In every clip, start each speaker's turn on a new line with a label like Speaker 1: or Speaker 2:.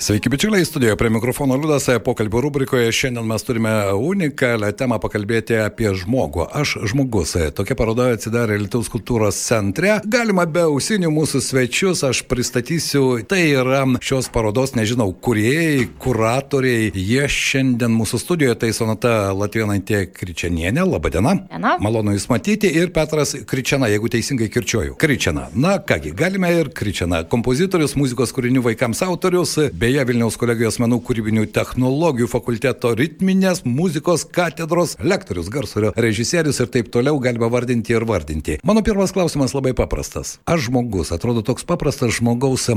Speaker 1: Sveiki, bičiuliai, studijoje prie mikrofono Liudas, pokalbio rubrikoje šiandien mes turime unikalią temą pakalbėti apie žmogų. Aš žmogus. Tokia paroda atsidarė Lietuvos kultūros centre. Galima be ausinių mūsų svečius aš pristatysiu. Tai yra šios parodos, nežinau, kuriejai, kuratoriai. Jie šiandien mūsų studijoje, tai Sonata Latvienantė Kričianienė. Labadiena.
Speaker 2: Diena.
Speaker 1: Malonu Jūs matyti. Ir Petras Kričiana, jeigu teisingai kirčiuoju. Kričiana. Na kągi, galime ir Kričiana. Kompozitorius, muzikos kūrinių vaikams autorius. Be Beje, Vilniaus kolegijos menų kūrybinių technologijų fakulteto ritminės muzikos katedros lektorius, garso režisierius ir taip toliau galima vardinti ir vardinti. Mano pirmas klausimas labai paprastas. Aš žmogus, atrodo toks paprastas žmogaus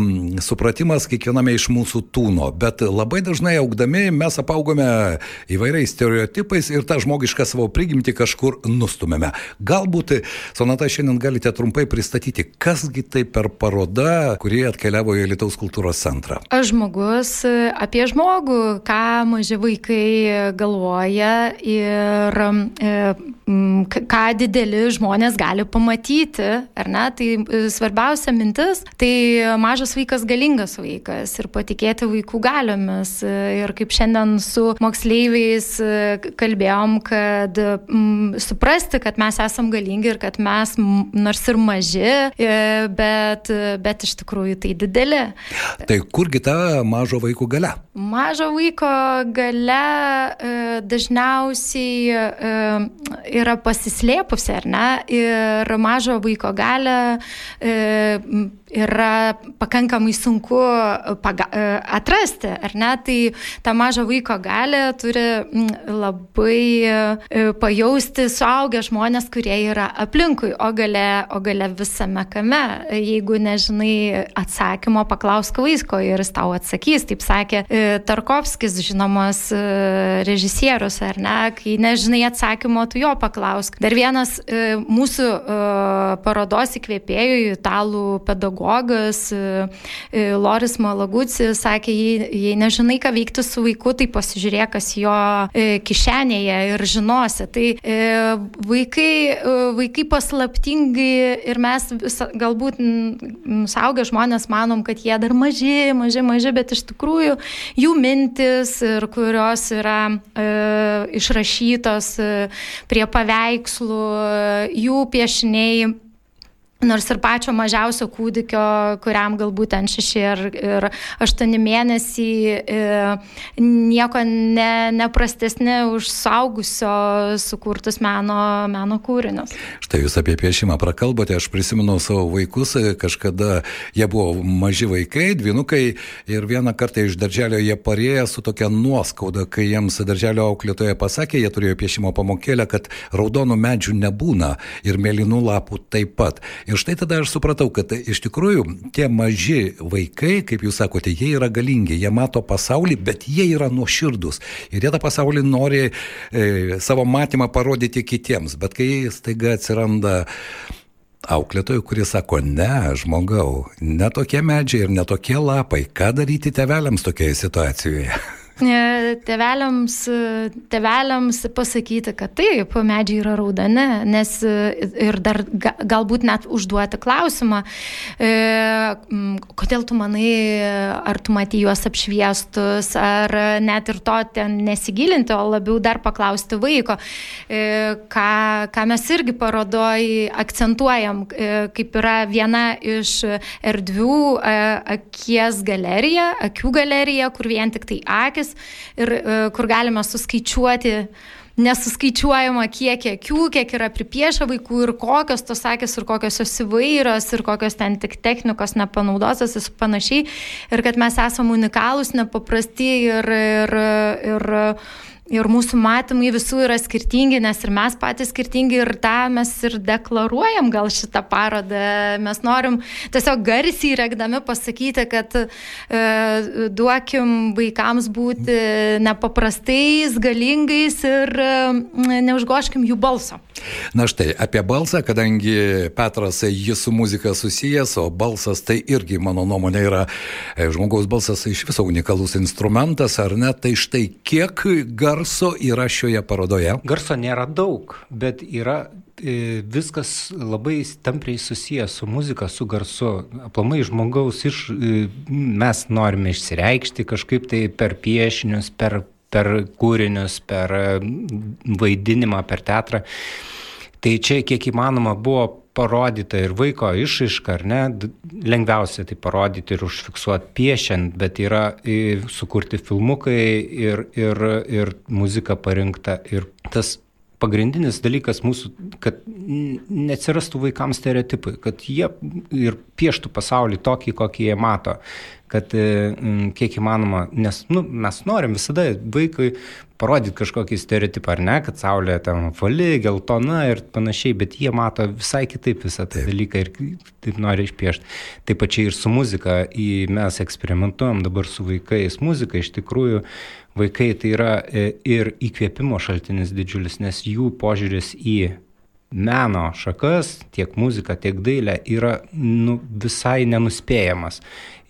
Speaker 1: supratimas kiekviename iš mūsų tūno, bet labai dažnai augdami mes apaugome įvairiais stereotipais ir tą žmogišką savo prigimtį kažkur nustumėme. Galbūt, Sonata, šiandien galite trumpai pristatyti, kasgi tai per paroda, kurie atkeliavo į Lietuvos kultūros centrą.
Speaker 2: Aš žmogus žmogus apie žmogų, ką maži vaikai galvoja ir e, ką dideli žmonės gali pamatyti, ar ne? Tai e, svarbiausia mintis, tai mažas vaikas galingas vaikas ir patikėti vaikų galiomis. Ir kaip šiandien su moksleiviais e, kalbėjom, kad m, suprasti, kad mes esam galingi ir kad mes nors ir maži, bet, bet iš tikrųjų tai dideli.
Speaker 1: Tai kurgi ta mažo vaiko gale?
Speaker 2: Mažo vaiko gale e, dažniausiai e, yra pasislėpusi, ar ne? Ir mažo vaiko gale e, yra pakankamai sunku paga, atrasti, ar ne? Tai tą mažą vaiko galę turi labai pajausti suaugę žmonės, kurie yra aplinkui, o gale, o gale visame kame. Jeigu nežinai atsakymo, paklausk vaiko ir jis tau atsakys, taip sakė Tarkovskis, žinomas režisierius, ar ne? Kai nežinai atsakymo, tu jo paklausk. Dar vienas mūsų parodos įkvėpėjų, italų pedagogų, pedagogas e, e, Loris Malagucis sakė, jei, jei nežinai, ką veikti su vaiku, tai pasižiūrėk, kas jo e, kišenėje ir žinosi. Tai vaikai, vaikai paslaptingai ir mes galbūt saugę žmonės manom, kad jie dar maži, maži, maži, bet iš tikrųjų jų mintis ir kurios yra e, išrašytos prie paveikslų, jų piešiniai Nors ir pačio mažiausio kūdikio, kuriam galbūt ten šeši ir, ir aštuoni mėnesiai, e, nieko ne, neprastesni už saugusio sukurtus meno, meno kūrinius.
Speaker 1: Štai jūs apie piešimą prakalbote, aš prisimenu savo vaikus, kažkada jie buvo maži vaikai, dvinukai ir vieną kartą iš darželio jie parėjo su tokia nuoskauda, kai jiems darželio auklėtoje pasakė, jie turėjo piešimo pamokėlę, kad raudonų medžių nebūna ir mėlynų lapų taip pat. Ir štai tada aš supratau, kad iš tikrųjų tie maži vaikai, kaip jūs sakote, jie yra galingi, jie mato pasaulį, bet jie yra nuoširdus. Ir jie tą pasaulį nori e, savo matymą parodyti kitiems. Bet kai staiga atsiranda auklėtojų, kurie sako, ne, žmogau, ne tokie medžiai ir ne tokie lapai, ką daryti teveliams tokioje situacijoje?
Speaker 2: E, tėveliams, tėveliams pasakyti, kad taip, medžiai yra raudoni, nes e, ir dar galbūt net užduoti klausimą, e, kodėl tu manai, ar tu matai juos apšviestus, ar net ir to ten nesigilinti, o labiau dar paklausti vaiko, ką, ką mes irgi parodoj akcentuojam, kaip yra viena iš erdvių akies galerija, akių galerija, kur vien tik tai akis akis ir e, kur galime suskaičiuoti nesuskaičiuojama kiek akių, kiek yra pripiešę vaikų ir kokios tos akis ir kokios jos įvairios ir kokios ten tik technikos nepanaudotos ir panašiai. Ir kad mes esame unikalūs, nepaprasti ir, ir, ir ir mūsų matymai visų yra skirtingi, nes ir mes patys skirtingi ir tą mes ir deklaruojam gal šitą parodą. Mes norim tiesiog garsiai regdami pasakyti, kad e, duokim vaikams būti nepaprastais, galingais ir e, neužgoškim jų balso.
Speaker 1: Na štai, apie balsą, kadangi Petras jis su muzika susijęs, o balsas tai irgi, mano nuomonė, yra e, žmogaus balsas iš viso unikalus instrumentas, ar ne? Tai štai kiek gar garso yra šioje parodoje?
Speaker 3: Garso nėra daug, bet yra e, viskas labai tampriai susijęs su muzika, su garsu. Aplamai žmogaus iš, e, mes norime išsireikšti kažkaip tai per piešinius, per, per kūrinius, per vaidinimą, per teatrą. Tai čia kiek įmanoma buvo parodyta ir vaiko išaiška, ar ne, lengviausia tai parodyti ir užfiksuoti piešiant, bet yra sukurti filmukai ir, ir, ir muzika parinkta. Ir tas pagrindinis dalykas mūsų, kad neatsirastų vaikams stereotipai, kad jie ir pieštų pasaulį tokį, kokį jie mato, kad kiek įmanoma, nes nu, mes norim visada vaikui parodyti kažkokį stereotipą, ar ne, kad saulė ten fali, geltona ir panašiai, bet jie mato visai kitaip visą tą dalyką ir taip nori išpiešti. Taip pačiai ir su muzika, mes eksperimentuojam dabar su vaikais. Muzika iš tikrųjų vaikai tai yra e, ir įkvėpimo šaltinis didžiulis, nes jų požiūris į meno šakas, tiek muzika, tiek dailė yra nu, visai nenuspėjamas.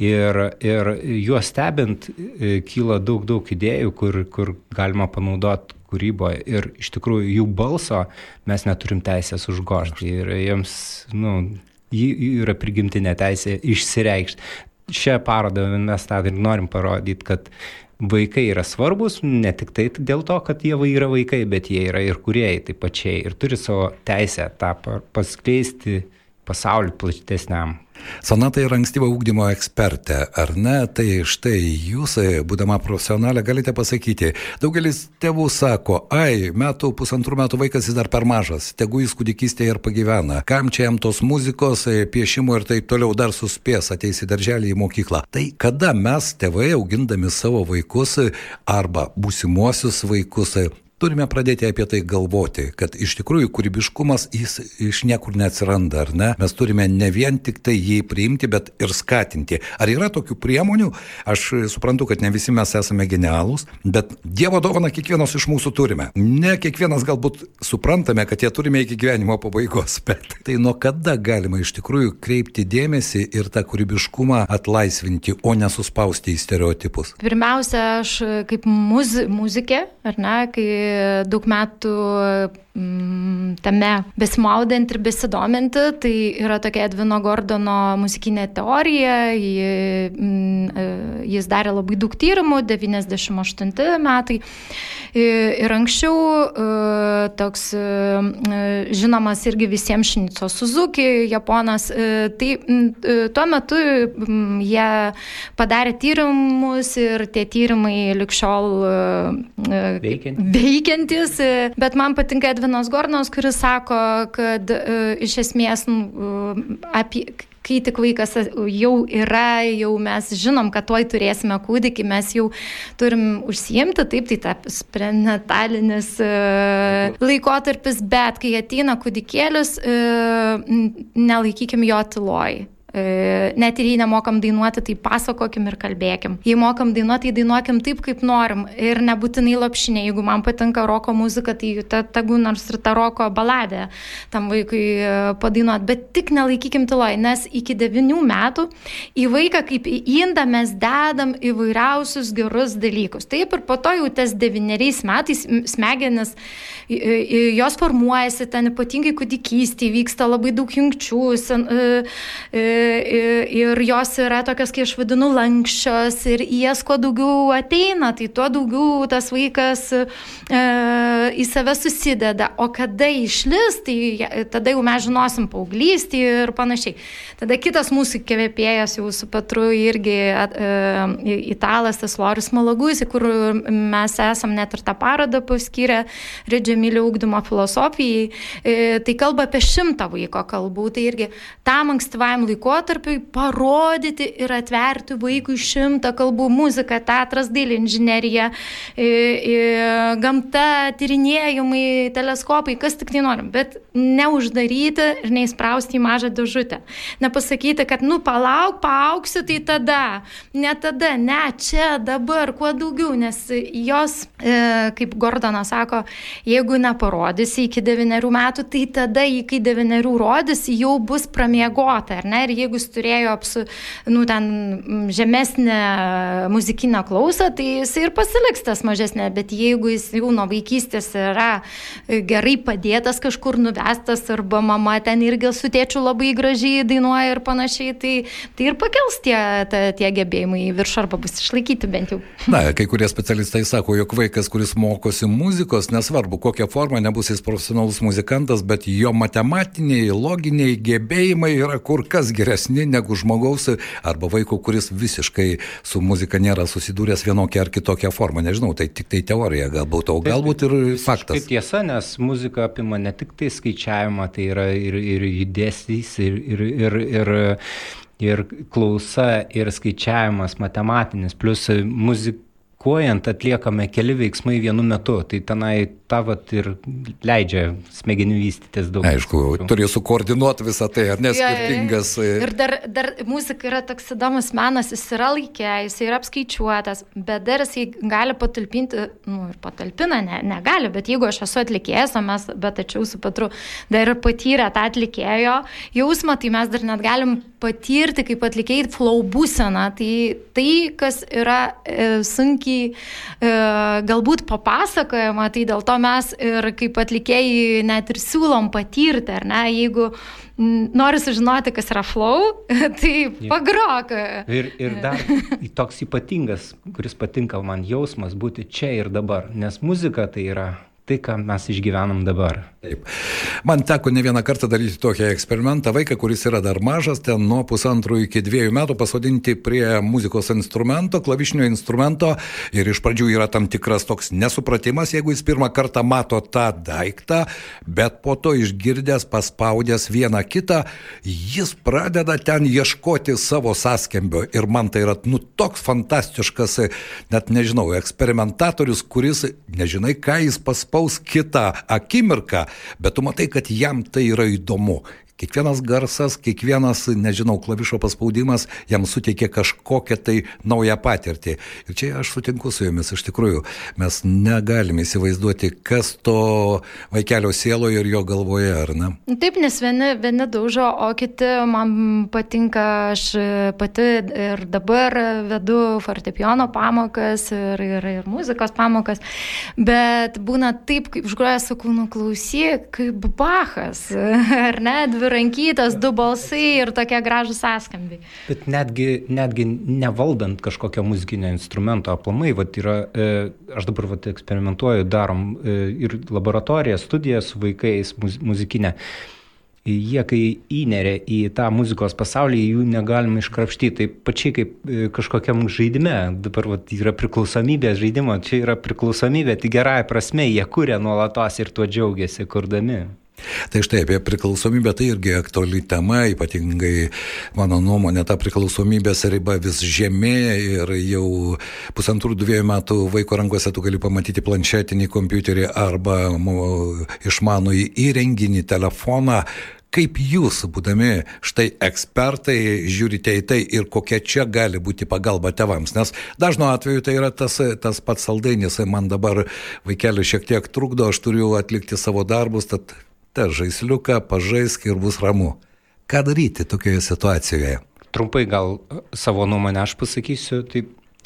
Speaker 3: Ir, ir juos stebint e, kyla daug, daug idėjų, kur, kur galima panaudoti kūryboje. Ir iš tikrųjų jų balso mes neturim teisės užgošti. Ir jiems nu, yra prigimtinė teisė išsireikšti. Šią parodą mes tą ir norim parodyti, kad vaikai yra svarbus ne tik tai dėl to, kad jie yra vaikai, bet jie yra ir kuriejai taip pačiai ir turi savo teisę tą paskleisti pasaulį platesniam.
Speaker 1: Sonata yra ankstyvo ūkdymo ekspertė, ar ne? Tai štai jūs, būdama profesionalė, galite pasakyti, daugelis tėvų sako, ai, metų, pusantrų metų vaikas jis dar per mažas, tegu jis kūdikystėje ir pagyvena, kam čia jam tos muzikos, piešimo ir taip toliau dar suspės, ateis į darželį, į mokyklą. Tai kada mes, tėvai, augindami savo vaikus arba būsimuosius vaikus, turime pradėti apie tai galvoti, kad iš tikrųjų kūrybiškumas jis iš niekur neatsiranda, ar ne? Mes turime ne vien tik tai jį priimti, bet ir skatinti. Ar yra tokių priemonių? Aš suprantu, kad ne visi mes esame genialūs, bet Dievo dovana kiekvienas iš mūsų turime. Ne kiekvienas galbūt suprantame, kad jie turime iki gyvenimo pabaigos, bet tai nuo kada galima iš tikrųjų kreipti dėmesį ir tą kūrybiškumą atlaisvinti, o nesuspausti į stereotipus?
Speaker 2: Pirmiausia, aš kaip muz, muzikė, ar ne, kai daug metų mm, tame besimaudant ir besidominti, tai yra tokia Edvino Gordono muzikinė teorija, mm, jis darė labai daug tyrimų, 98 metai. Ir anksčiau e, toks e, žinomas irgi visiems Šnico Suzuki, japonas, e, tai tuo metu jie padarė tyrimus ir tie tyrimai likščiol veikiantis, bet man patinka Edvinas Gornos, kuris sako, kad iš esmės apie kai tik vaikas jau yra, jau mes žinom, kad tuoj turėsime kūdikį, mes jau turim užsiimti, taip, tai tas prenatalinis laikotarpis, bet kai ateina kūdikėlis, nelaikykim jo tyloj. E, net ir jei nemokam dainuoti, tai pasakokim ir kalbėkim. Jei mokam dainuoti, tai dainuokim taip, kaip norim. Ir nebūtinai lopšinė. Jeigu man patinka roko muzika, tai ta, tegu nors ir ta roko baladė tam vaikui e, padainuoti. Bet tik nelaikykim tyloj, nes iki devinių metų į vaiką kaip į indą mes dedam įvairiausius gerus dalykus. Taip ir po to jau tas devyneriais metais smegenis, jos formuojasi, ten ypatingai kūdikystėje vyksta labai daug jungčių. Sen, e, ir jos yra tokios, kai aš vadinu, lankščios ir jas kuo daugiau ateina, tai tuo daugiau tas vaikas e, į save susideda. O kada išlis, tai tada jau mes žinosim paauglystį ir panašiai. Tada kitas mūsų kvėpėjas jau su Petru irgi e, italas, tas Loris Malagusi, kur mes esam net ir tą parodą paskyrę Redžiamilio ūkdymo filosofijai. E, tai kalba apie šimtą vaiko kalbų. Tai irgi tam ankstyvajam laikotarpiu laikotarpiui parodyti ir atverti vaikui šimtą kalbų - muzika, teatras, dailė, inžinierija, gamta, tyrinėjimai, teleskopai, kas tik tai norim, bet neuždaryti ir neįsprausti į mažą dėžutę. Nepasakyti, kad, nu, palauk, paaugsi, tai tada, ne tada, ne čia, dabar, kuo daugiau, nes jos, e, kaip Gordonas sako, jeigu neparodysi iki devyniarių metų, tai tada, kai devyniarių rodysi, jau bus pramiegota, ar ne? Ir jeigu jis turėjo apsu, nu, ten žemesnę muzikinę klausą, tai jis ir pasiliks tas mažesnė, bet jeigu jis jau nuo vaikystės yra gerai padėtas kažkur nuvestas arba mama ten irgi su tėčiu labai gražiai dainuoja ir panašiai, tai, tai ir pakels tie, ta, tie gebėjimai į viršų arba bus išlaikyti bent jau.
Speaker 1: Na, kai kurie specialistai sako, jog vaikas, kuris mokosi muzikos, nesvarbu kokią formą, nebus jis profesionalus muzikantas, bet jo matematiniai, loginiai gebėjimai yra kur kas geresni negu žmogaus arba vaiko, kuris visiškai su muzika nėra susidūręs vienokia ar kitokia forma. Nežinau, tai tik tai teorija galbūt, o galbūt ir faktas.
Speaker 3: Tai tiesa, nes muzika apima ne tik tai skaičiavimą, tai yra ir, ir judesys, ir, ir, ir, ir ir klausa, ir skaičiavimas matematinis, plus muzikuojant atliekame keli veiksmai vienu metu. Tai tenai tą vat ir leidžia smegenių vystytis daug.
Speaker 1: Aišku, turi sukoordinuoti visą tai, ar neskirtingas.
Speaker 2: Ja, ja, ja. Ir dar, dar muzika yra toks įdomus menas, jis yra laikė, jis yra apskaičiuotas, bet dar jisai gali patalpinti, nu ir patalpina, ne, negali, bet jeigu aš esu atlikėjas, o mes, bet tačiau su Petru dar ir patyrę tą atlikėjo jausmą, tai mes dar net galim patirti kaip atlikėjai flow būseną. Tai tai, kas yra e, sunkiai e, galbūt papasakojama, tai dėl to mes ir kaip atlikėjai net ir siūlom patirti, ar ne, jeigu nori sužinoti, kas yra flow, tai pagrok.
Speaker 3: Ir, ir dar toks ypatingas, kuris patinka man jausmas būti čia ir dabar, nes muzika tai yra tai, ką mes išgyvenam dabar.
Speaker 1: Taip. Man teko ne vieną kartą daryti tokį eksperimentą. Vaiką, kuris yra dar mažas, ten nuo pusantrų iki dviejų metų pasodinti prie muzikos instrumento, klavišinio instrumento ir iš pradžių yra tam tikras toks nesupratimas, jeigu jis pirmą kartą mato tą daiktą, bet po to išgirdęs, paspaudęs vieną kitą, jis pradeda ten ieškoti savo sąskambio. Ir man tai yra, nu, toks fantastiškas, net nežinau, eksperimentatorius, kuris nežinai, ką jis paspaudė spaus kitą akimirką, bet tu matai, kad jam tai yra įdomu. Kiekvienas garsas, kiekvienas, nežinau, klavišo paspaudimas jam suteikia kažkokią tai naują patirtį. Ir čia aš sutinku su jumis, iš tikrųjų, mes negalime įsivaizduoti, kas to vaikelio sieloje ir jo galvoje, ar ne?
Speaker 2: Taip, nes vieni, vieni daužo, o kiti man patinka, aš pati ir dabar vedu fortepijono pamokas ir, ir, ir muzikos pamokas, bet būna taip, kaip užgroja, sakau, nu klausyk, kaip Bachas, ar ne? Dvi rankytas, du balsai ir tokie gražus sąskambiai.
Speaker 3: Bet netgi, netgi nevaldant kažkokio muzikinio instrumento, aplamai, vat, yra, e, aš dabar vat, eksperimentuoju, darom e, ir laboratoriją, studiją su vaikais muz, muzikinę. Jie, kai įneria į tą muzikos pasaulį, jų negalim iškrapštyti. Tai pačiai kaip e, kažkokiam žaidime. Dabar vat, yra priklausomybė žaidimo, čia yra priklausomybė, tai gerąją prasme, jie kuria nuolatos ir tuo džiaugiasi, kurdami.
Speaker 1: Tai štai apie priklausomybę tai irgi aktuali tema, ypatingai mano nuomonė, ta priklausomybės riba vis žemėja ir jau pusantrų dviejų metų vaiko rankose tu gali pamatyti planšetinį kompiuterį arba išmanų įrenginį, telefoną, Kaip jūs, būdami štai ekspertai, žiūrite į tai ir kokia čia gali būti pagalba tevams? Nes dažnu atveju tai yra tas, tas pats saldainis, man dabar vaikeliu šiek tiek trukdo, aš turiu atlikti savo darbus, tad tą žaisliuką pažaisk ir bus ramu. Ką daryti tokioje situacijoje?
Speaker 3: Trumpai gal savo nuomonę aš pasakysiu, tai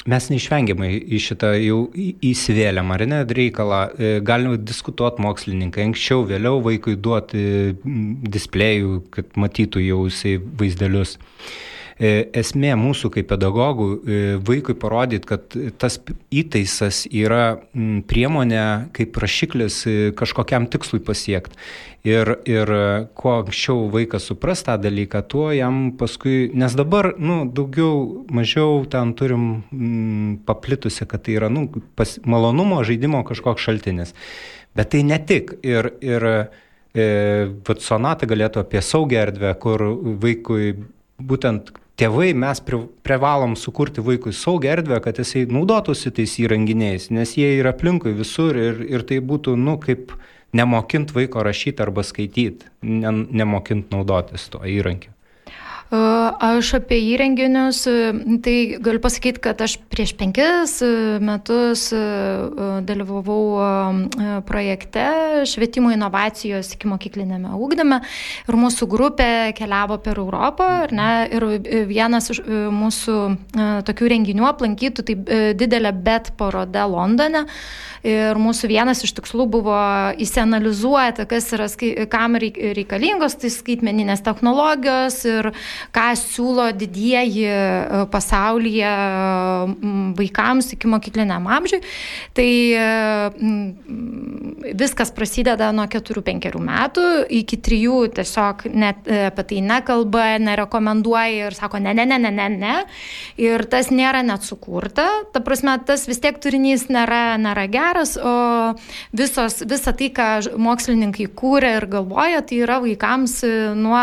Speaker 3: mes neišvengiamai į šitą jau įsivėlėm, ar ne, reikalą. E, Galime diskutuoti mokslininkai, anksčiau, vėliau vaikui duoti displejų, kad matytų jau jisai vaizdelius. E, esmė mūsų kaip pedagogų e, vaikui parodyti, kad tas įtaisas yra priemonė kaip rašiklis e, kažkokiam tikslui pasiekti. Ir, ir kuo anksčiau vaikas supras tą dalyką, tuo jam paskui, nes dabar, nu, daugiau, mažiau ten turim m, paplitusi, kad tai yra, nu, pas, malonumo žaidimo kažkoks šaltinis. Bet tai ne tik. Ir, ir e, vat sonata galėtų apie saugią erdvę, kur vaikui būtent tėvai mes privalom sukurti vaikui saugią erdvę, kad jisai naudotųsi tais įrenginiais, nes jie yra aplinkui visur ir, ir tai būtų, nu, kaip nemokint vaiko rašyti arba skaityti, ne, nemokint naudotis to įrankiu.
Speaker 2: Aš apie įrenginius, tai galiu pasakyti, kad aš prieš penkis metus dalyvavau projekte švietimo inovacijos iki mokyklinėme ūkdyme ir mūsų grupė keliavo per Europą ne, ir vienas iš mūsų tokių renginių aplankytų tai didelė bet paroda Londone. Ir mūsų vienas iš tikslų buvo įsianalizuoti, kas yra, kam reikalingos tai skaitmeninės technologijos ir ką siūlo didieji e, pasaulyje vaikams iki mokykliniam amžiui. Tai viskas prasideda nuo 4-5 metų, iki 3 tiesiog net e, apie tai nekalba, nerekomenduoja ir sako ne, ne, ne, ne, ne, ne. Ir tas nėra net sukurta. Ta prasme, tas vis tiek turinys nėra, nėra geras o visos, visa tai, ką mokslininkai kūrė ir galvoja, tai yra vaikams e, nuo,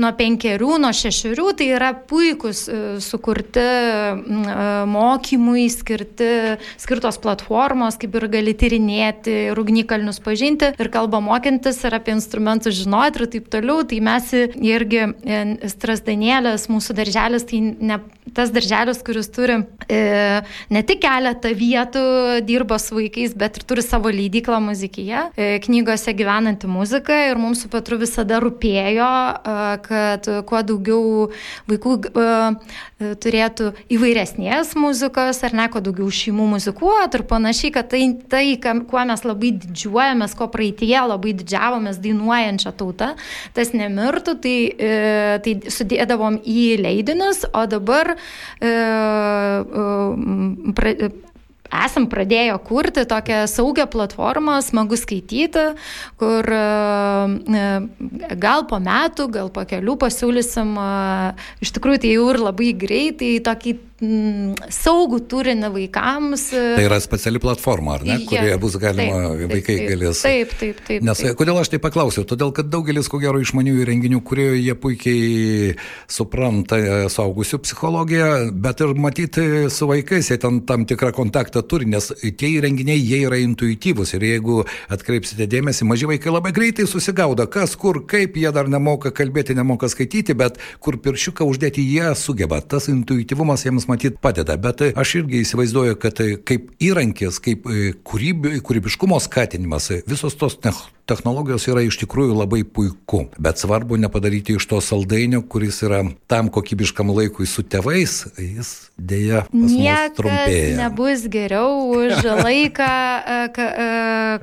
Speaker 2: nuo penkerių, nuo šešerių, tai yra puikus e, sukurti e, mokymui skirti, skirtos platformos, kaip ir gali tyrinėti ir ugnikalnius pažinti, ir kalbą mokintis, ir apie instrumentus žinoti, ir taip toliau. Tai mes irgi strasdanėlės, mūsų darželis, tai ne tas darželis, kuris turi e, ne tik keletą vietų, dirba su vaikais, bet ir turi savo leidyklą muzikyje, e, knygose gyvenanti muzika ir mums su Petru visada rūpėjo, e, kad kuo daugiau vaikų e, turėtų įvairesnės muzikos ar ne, kuo daugiau šeimų muzikuotų ir panašiai, kad tai, tai kuo mes labai didžiuojamės, ko praeitie labai didžiavomės dainuojančią tautą, tas nemirtų, tai, tai sudėdavom į leidinius, o dabar pra, esam pradėję kurti tokią saugią platformą, smagu skaityti, kur e, gal po metų, gal po kelių pasiūlysim, e, iš tikrųjų tai jau ir labai greitai tokį mm, saugų turinį vaikams.
Speaker 1: Tai yra speciali platforma, ar ne, ja, kurioje bus galima, taip, vaikai
Speaker 2: taip,
Speaker 1: galės.
Speaker 2: Taip, taip, taip.
Speaker 1: Nes taip. kodėl aš tai paklausiau? Todėl, kad daugelis, ko gero, išmanių įrenginių, kurie jie puikiai supranta e, saugusių psichologiją, bet ir matyti su vaikais, jie ten tam tikrą kontaktą turi, nes tie įrenginiai, jie yra intuityvūs ir jeigu atkreipsite dėmesį, maži vaikai labai greitai susigaudo, kas, kur, kaip, jie dar nemoka kalbėti, nemoka skaityti, bet kur piršiuką uždėti jie sugeba. Tas intuityvumas jiems matyt padeda, bet aš irgi įsivaizduoju, kad kaip įrankis, kaip e, kūrybi, kūrybiškumo skatinimas, visos tos technologijos yra iš tikrųjų labai puiku, bet svarbu nepadaryti iš to saldainio, kuris yra tam kokybiškam laikui su tėvais, jis dėja trumpėja.
Speaker 2: nebus geriau už laiką e, e,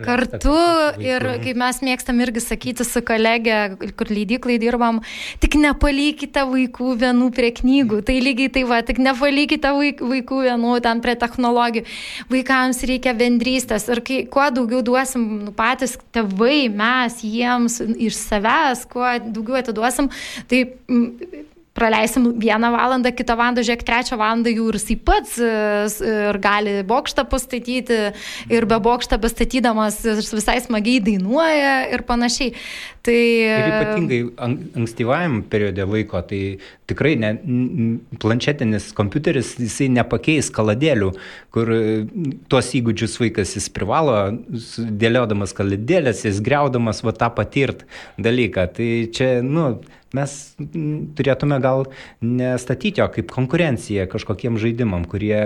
Speaker 2: kartu ir kaip mes mėgstam irgi sakyti su kolegė, kur leidyklai dirbam, tik nepalikite vaikų vienų prie knygų. Tai lygiai tai va, tik nepalikite vaikų vienų ten prie technologijų. Vaikams reikia bendrystės ir kai, kuo daugiau duosim nu, patys tėvai, tėvai, mes jiems iš savęs, kuo daugiau atiduosim, tai praleisim vieną valandą, kitą valandą, žiūrėk, trečią valandą jau ir jisai pats ir gali bokštą pastatyti ir be bokštą pastatydamas visai smagiai dainuoja ir panašiai.
Speaker 3: Tai ir ypatingai ankstyvajam periode laiko, tai tikrai ne, planšetinis kompiuteris, jisai nepakeis kaladėlių, kur tuos įgūdžius vaikas jis privalo, dėliodamas kaladėlės, jis greudamas va tą patirt dalyką. Tai čia, nu, mes turėtume gal nestatyti jo kaip konkurenciją kažkokiem žaidimam, kurie,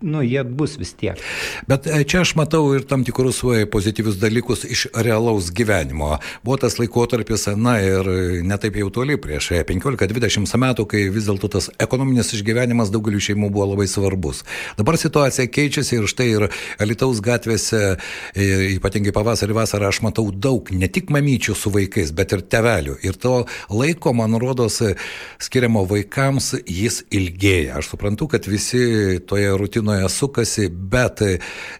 Speaker 3: nu, jie bus vis tiek.
Speaker 1: Bet e, čia aš matau ir tam tikrus pozityvius dalykus iš realaus gyvenimo. Buvo tas laikotarpis, na ir netaip jau toli, prieš 15-20 metų, kai vis dėlto tas ekonominis išgyvenimas daugeliu šeimų buvo labai svarbus. Dabar situacija keičiasi ir štai ir Alitaus gatvėse, e, ypatingai pavasarį, vasarą, aš matau daug ne tik mamyčių su vaikais, bet ir tevelių. Ir to laiko laiko, man rodos, skiriamo vaikams, jis ilgėja. Aš suprantu, kad visi toje rutinoje sukasi, bet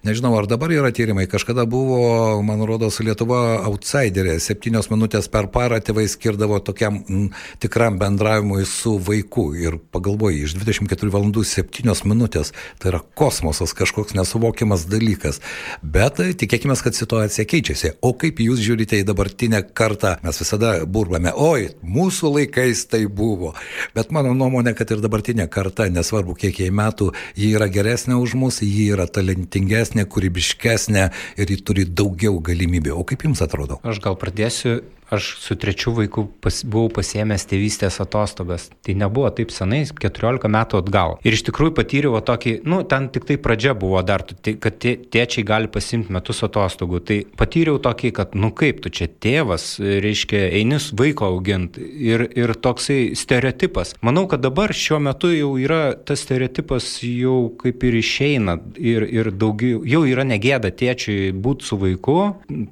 Speaker 1: nežinau, ar dabar yra tyrimai. Kažkada buvo, man rodos, Lietuva outsiderė. Septynios minutės per parą tėvai skirdavo tokiam m, tikram bendravimui su vaiku. Ir pagalvoju, iš 24 valandų 7 minutės tai yra kosmosas, kažkoks nesuvokiamas dalykas. Bet tikėkime, kad situacija keičiasi. O kaip jūs žiūrite į dabartinę kartą, mes visada burbame, oi, mūsų mūsų laikais tai buvo. Bet mano nuomonė, kad ir dabartinė karta, nesvarbu kiek jai metų, ji yra geresnė už mus, ji yra talentingesnė, kūrybiškesnė ir ji turi daugiau galimybių. O kaip jums atrodo?
Speaker 3: Aš gal pradėsiu aš su trečiu vaiku pas, buvau pasiemęs tėvystės atostogas. Tai nebuvo taip senai, 14 metų atgal. Ir iš tikrųjų patyriau va, tokį, nu, ten tik tai pradžia buvo dar, kad tėčiai gali pasimti metus atostogų. Tai patyriau tokį, kad, nu kaip tu čia tėvas, reiškia, einis vaiko auginti. Ir, ir toksai stereotipas. Manau, kad dabar šiuo metu jau yra tas stereotipas jau kaip ir išeina. Ir, ir daugiau, jau yra negėda tėčiui būti su vaiku,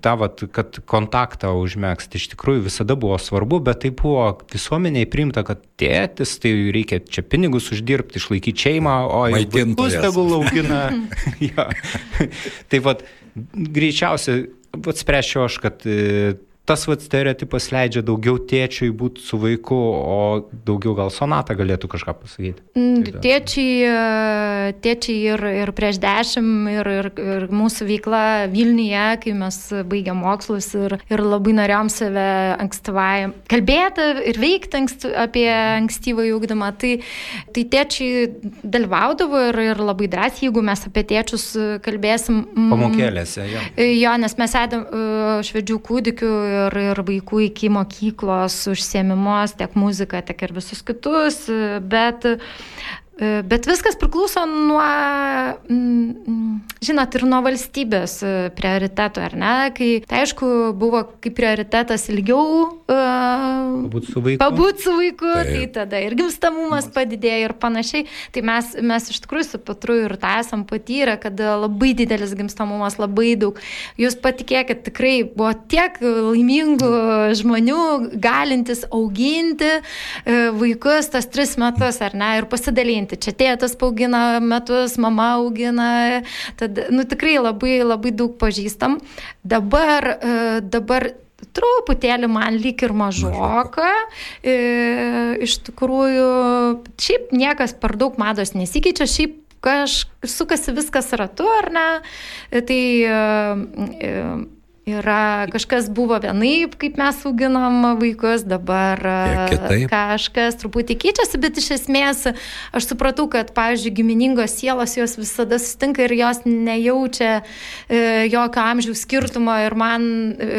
Speaker 3: ta, vat, kad kontaktą užmėgsti iš tikrųjų visada buvo svarbu, bet tai buvo visuomeniai priimta, kad tėtis, tai reikia čia pinigus uždirbti, išlaikyti šeimą, o vaikus tegul augina. ja. tai vad, greičiausiai, atspręšiu aš, kad tas vat stereotipas leidžia daugiau tėčiui būti su vaiku, o daugiau gal sonata galėtų kažką pasakyti.
Speaker 2: Mm, tėčiai, tėčiai ir, ir prieš dešimt, ir, ir, ir mūsų veikla Vilniuje, kai mes baigėm mokslus ir, ir labai norėjom save ankstyvai kalbėti ir veikti ankst, apie ankstyvą ūkdymą, tai, tai tėčiai dalyvaudavo ir, ir labai drąsiai, jeigu mes apie tėčius kalbėsim.
Speaker 3: Pamokėlėse, jo.
Speaker 2: Jo, nes mes edam švedžių kūdikių ir, ir vaikų iki mokyklos užsiemimus, tiek muziką, tiek ir visus kitus, bet bet viskas priklauso nuo, žinot, ir nuo valstybės e, prioritetų, ar ne? Kai, tai aišku, buvo kaip prioritetas ilgiau
Speaker 3: uh, pabūti su vaiku,
Speaker 2: pabūt su vaiku tai. tai tada ir gimstamumas padidėjo ir panašiai. Tai mes, mes iš tikrųjų su Petru ir tą esam patyrę, kad labai didelis gimstamumas, labai daug. Jūs patikėkit, tikrai buvo tiek laimingų žmonių, galintis auginti vaikus tas tris metus, ar ne, ir pasidalinti auginti. Čia tėtas augina metus, mama augina, tad, nu, tikrai labai, labai daug pažįstam. Dabar, e, dabar truputėlį man lyg ir mažoka. E, iš tikrųjų, šiaip niekas per daug mados nesikeičia, šiaip kažkas sukasi viskas ratu, ar ne? Tai e, Yra kažkas buvo vienaip, kaip mes auginam vaikus, dabar
Speaker 1: Kitaip.
Speaker 2: kažkas truputį keičiasi, bet iš esmės aš supratau, kad, pavyzdžiui, giminingos sielos jos visada sustinka ir jos nejaučia e, jokio amžiaus skirtumo ir man e,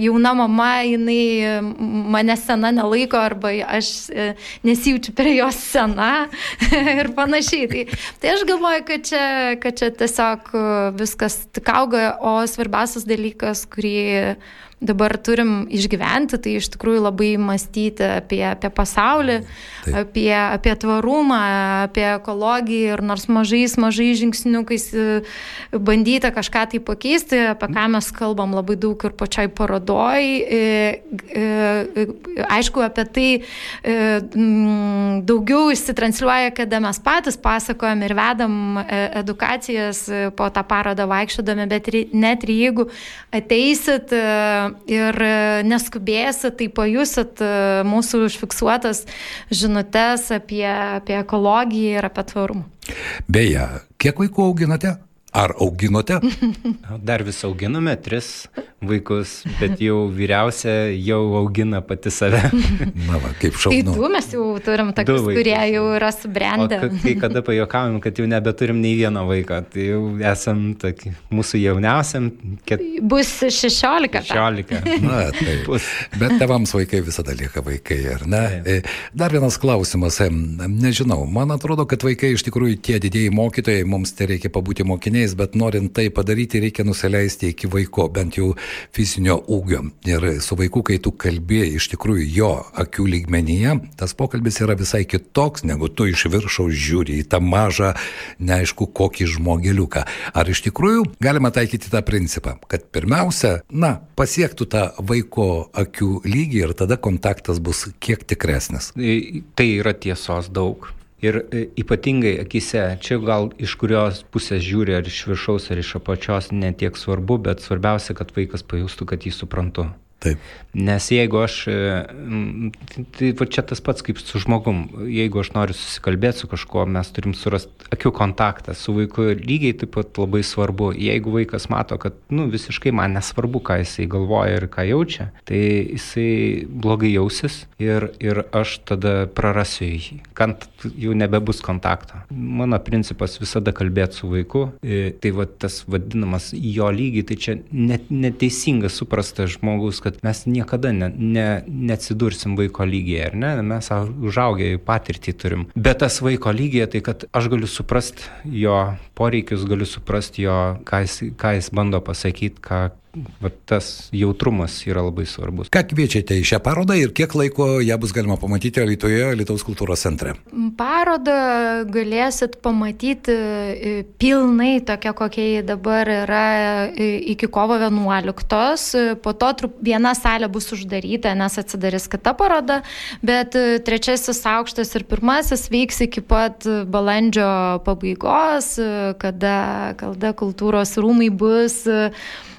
Speaker 2: jauna mama, jinai mane sena nelaiko arba aš e, nesijaučiu prie jos sena ir panašiai. Tai, tai aš galvoju, kad čia, kad čia tiesiog viskas tik auga, o svarbiausias dalykas dalykas, kurį dabar turim išgyventi, tai iš tikrųjų labai mąstyti apie, apie pasaulį, Taip. apie, apie tvarumą, apie ekologiją ir nors mažais, mažais žingsniukais e, bandyti kažką tai pakeisti, apie ką mes kalbam labai daug ir pačiai parodoj. E, e, aišku, apie tai daugiau įsitransliuoja, kada mes patys pasakojam ir vedam edukacijas po tą parodą vaikščiodami, bet net ir jeigu ateisit ir neskubėsit, tai pajusit e, mūsų užfiksuotas žinutės apie, apie ekologiją ir apie tvarumą.
Speaker 1: Beje, kiek vaikų auginate? Ar auginote?
Speaker 3: Dar vis auginame tris vaikus, bet jau vyriausia jau augina pati save.
Speaker 1: Na, va, kaip šaunu.
Speaker 2: Tai du mes jau turim tokius, kurie jau yra subrendę.
Speaker 3: O kai kada pajokavom, kad jau nebeturim nei vieno vaiko, tai jau esam tokie, mūsų jauniausiam.
Speaker 2: Ket... Bus 16.
Speaker 3: 16.
Speaker 1: Na, tai. Bus. Bet tevams vaikai visada lieka vaikai, ar ne? Taip. Dar vienas klausimas. Nežinau, man atrodo, kad vaikai iš tikrųjų tie didėjai mokytojai, mums tai reikia pabūti mokiniai mokiniais, bet norint tai padaryti, reikia nusileisti iki vaiko, bent jau fizinio ūgio. Ir su vaiku, kai tu kalbėjai iš tikrųjų jo akių lygmenyje, tas pokalbis yra visai kitoks, negu tu iš viršaus žiūri į tą mažą, neaišku, kokį žmogeliuką. Ar iš tikrųjų galima taikyti tą principą, kad pirmiausia, na, pasiektų tą vaiko akių lygį ir tada kontaktas bus kiek tikresnis.
Speaker 3: Tai yra tiesos daug. Ir e, ypatingai akise, čia gal iš kurios pusės žiūri, ar iš viršaus, ar iš apačios, netiek svarbu, bet svarbiausia, kad vaikas pajustų, kad jį suprantu.
Speaker 1: Taip.
Speaker 3: Nes jeigu aš, e, tai va čia tas pats kaip su žmogum, jeigu aš noriu susikalbėti su kažkuo, mes turim surasti akių kontaktą su vaiku lygiai taip pat labai svarbu. Jeigu vaikas mato, kad nu, visiškai man nesvarbu, ką jisai galvoja ir ką jaučia, tai jisai blogai jausis ir, ir aš tada prarasiu jį, kad jau nebebus kontakto. Mano principas visada kalbėti su vaiku, e, tai va tas vadinamas jo lygiai, tai čia net, neteisingas suprastas žmogus, kad mes niekada ne, ne, neatsidursim vaiko lygiai, ar ne? Mes užaugę patirtį turim. Bet tas vaiko lygiai, tai kad aš galiu suprasti jo poreikius, galiu suprasti jo, ką jis, ką jis bando pasakyti, ką, va, tas jautrumas yra labai svarbus.
Speaker 1: Ką kviečiate į šią parodą ir kiek laiko ją bus galima pamatyti Lietuvoje, Lietuvos kultūros centre?
Speaker 2: Parodą galėsit pamatyti e, pilnai tokia, kokia ji dabar yra e, iki kovo 11. Po to viena salė bus uždaryta, nes atsidarys kita paroda, bet e, trečiasis aukštas ir pirmasis vyks iki pat balandžio pabaigos, kada, kada kultūros rūmai bus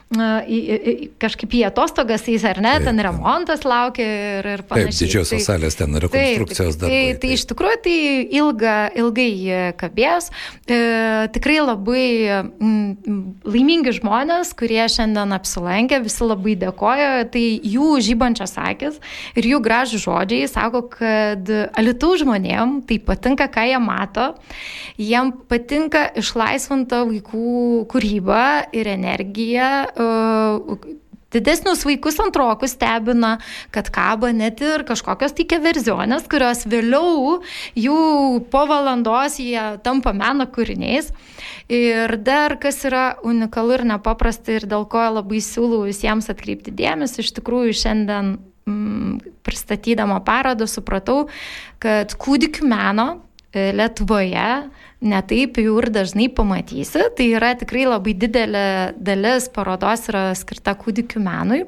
Speaker 2: į, į, kažkaip į atostogas eis, ar ne, taip, ten remontas laukia ir, ir panašiai.
Speaker 1: Taip, didžiosios tai, salės ten rekonstrukcijos
Speaker 2: dar. Tai, tai, tai iš tikrųjų tai ilga, ilgai kabės. E, tikrai labai m, laimingi žmonės, kurie šiandien apsilankė, visi labai dėkoja. Tai jų žybančios akis ir jų gražų žodžiai sako, kad alitų žmonėm tai patinka, ką jie mato. Jiem patinka išlaisvinta vaikų kūryba ir energija Didesnius vaikus antrokus stebina, kad kaba net ir kažkokios tai keverzionės, kurios vėliau jų po valandos jie tampa meno kūriniais. Ir dar kas yra unikalu ir nepaprasta ir dėl ko labai siūlau visiems atkreipti dėmesį, iš tikrųjų šiandien mm, pristatydama parodą supratau, kad kūdikių meno E, Lietuvoje netaip jų ir dažnai pamatysi. Tai yra tikrai labai didelė dalis parodos yra skirta kūdikių menui.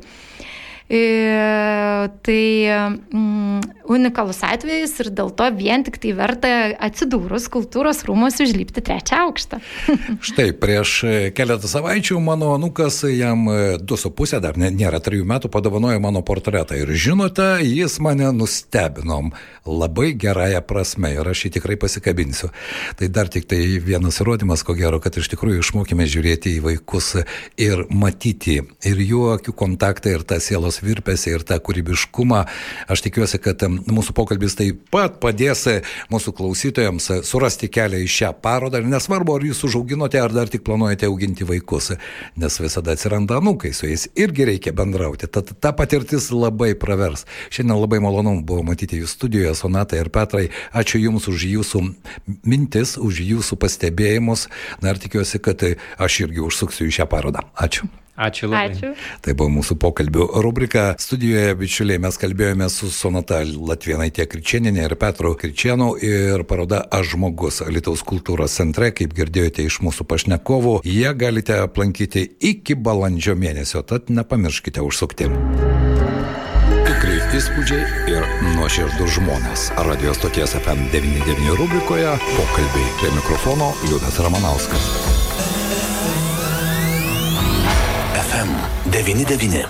Speaker 2: E, tai mm, unikalus atvejis ir dėl to vien tik tai verta atsidūrus kultūros rūmos užlipti trečią aukštą.
Speaker 1: Štai prieš keletą savaičių mano anukas jam 2,5, dar nėra 3 metų, padovanojo mano portretą. Ir žinote, jis mane nustebinom labai gerąją prasme ir aš jį tikrai pasikabinsiu. Tai dar tik tai vienas įrodymas, ko gero, kad iš tikrųjų išmokime žiūrėti į vaikus ir matyti ir jų akių kontaktą ir tą sielos virpesį ir tą kūrybiškumą. Aš tikiuosi, kad mūsų pokalbis taip pat padės mūsų klausytojams surasti kelią į šią parodą. Ir nesvarbu, ar jūs užauginote, ar dar tik planuojate auginti vaikus, nes visada atsiranda anūkai, su jais irgi reikia bendrauti. Tad ta patirtis labai pravers. Šiandien labai malonu buvo matyti jūs studijoje, Sonata ir Petrai. Ačiū Jums už Jūsų mintis, už Jūsų pastebėjimus. Na ir tikiuosi, kad aš irgi užsuksiu į šią parodą. Ačiū.
Speaker 3: Ačiū labai.
Speaker 2: Ačiū.
Speaker 1: Tai buvo mūsų pokalbių rubrika. Studijoje, bičiuliai, mes kalbėjome su Sonata Latvienai Kričieninė ir Petro Kričienu ir paroda Aš žmogus Lietuvos kultūros centre, kaip girdėjote iš mūsų pašnekovų. Jie galite aplankyti iki balandžio mėnesio, tad nepamirškite užsukti. Tikrai įspūdžiai ir nuoširdus žmonės. Radio stoties FM99 rubrikoje pokalbiai prie mikrofono Liudas Ramanauskas. FM 99.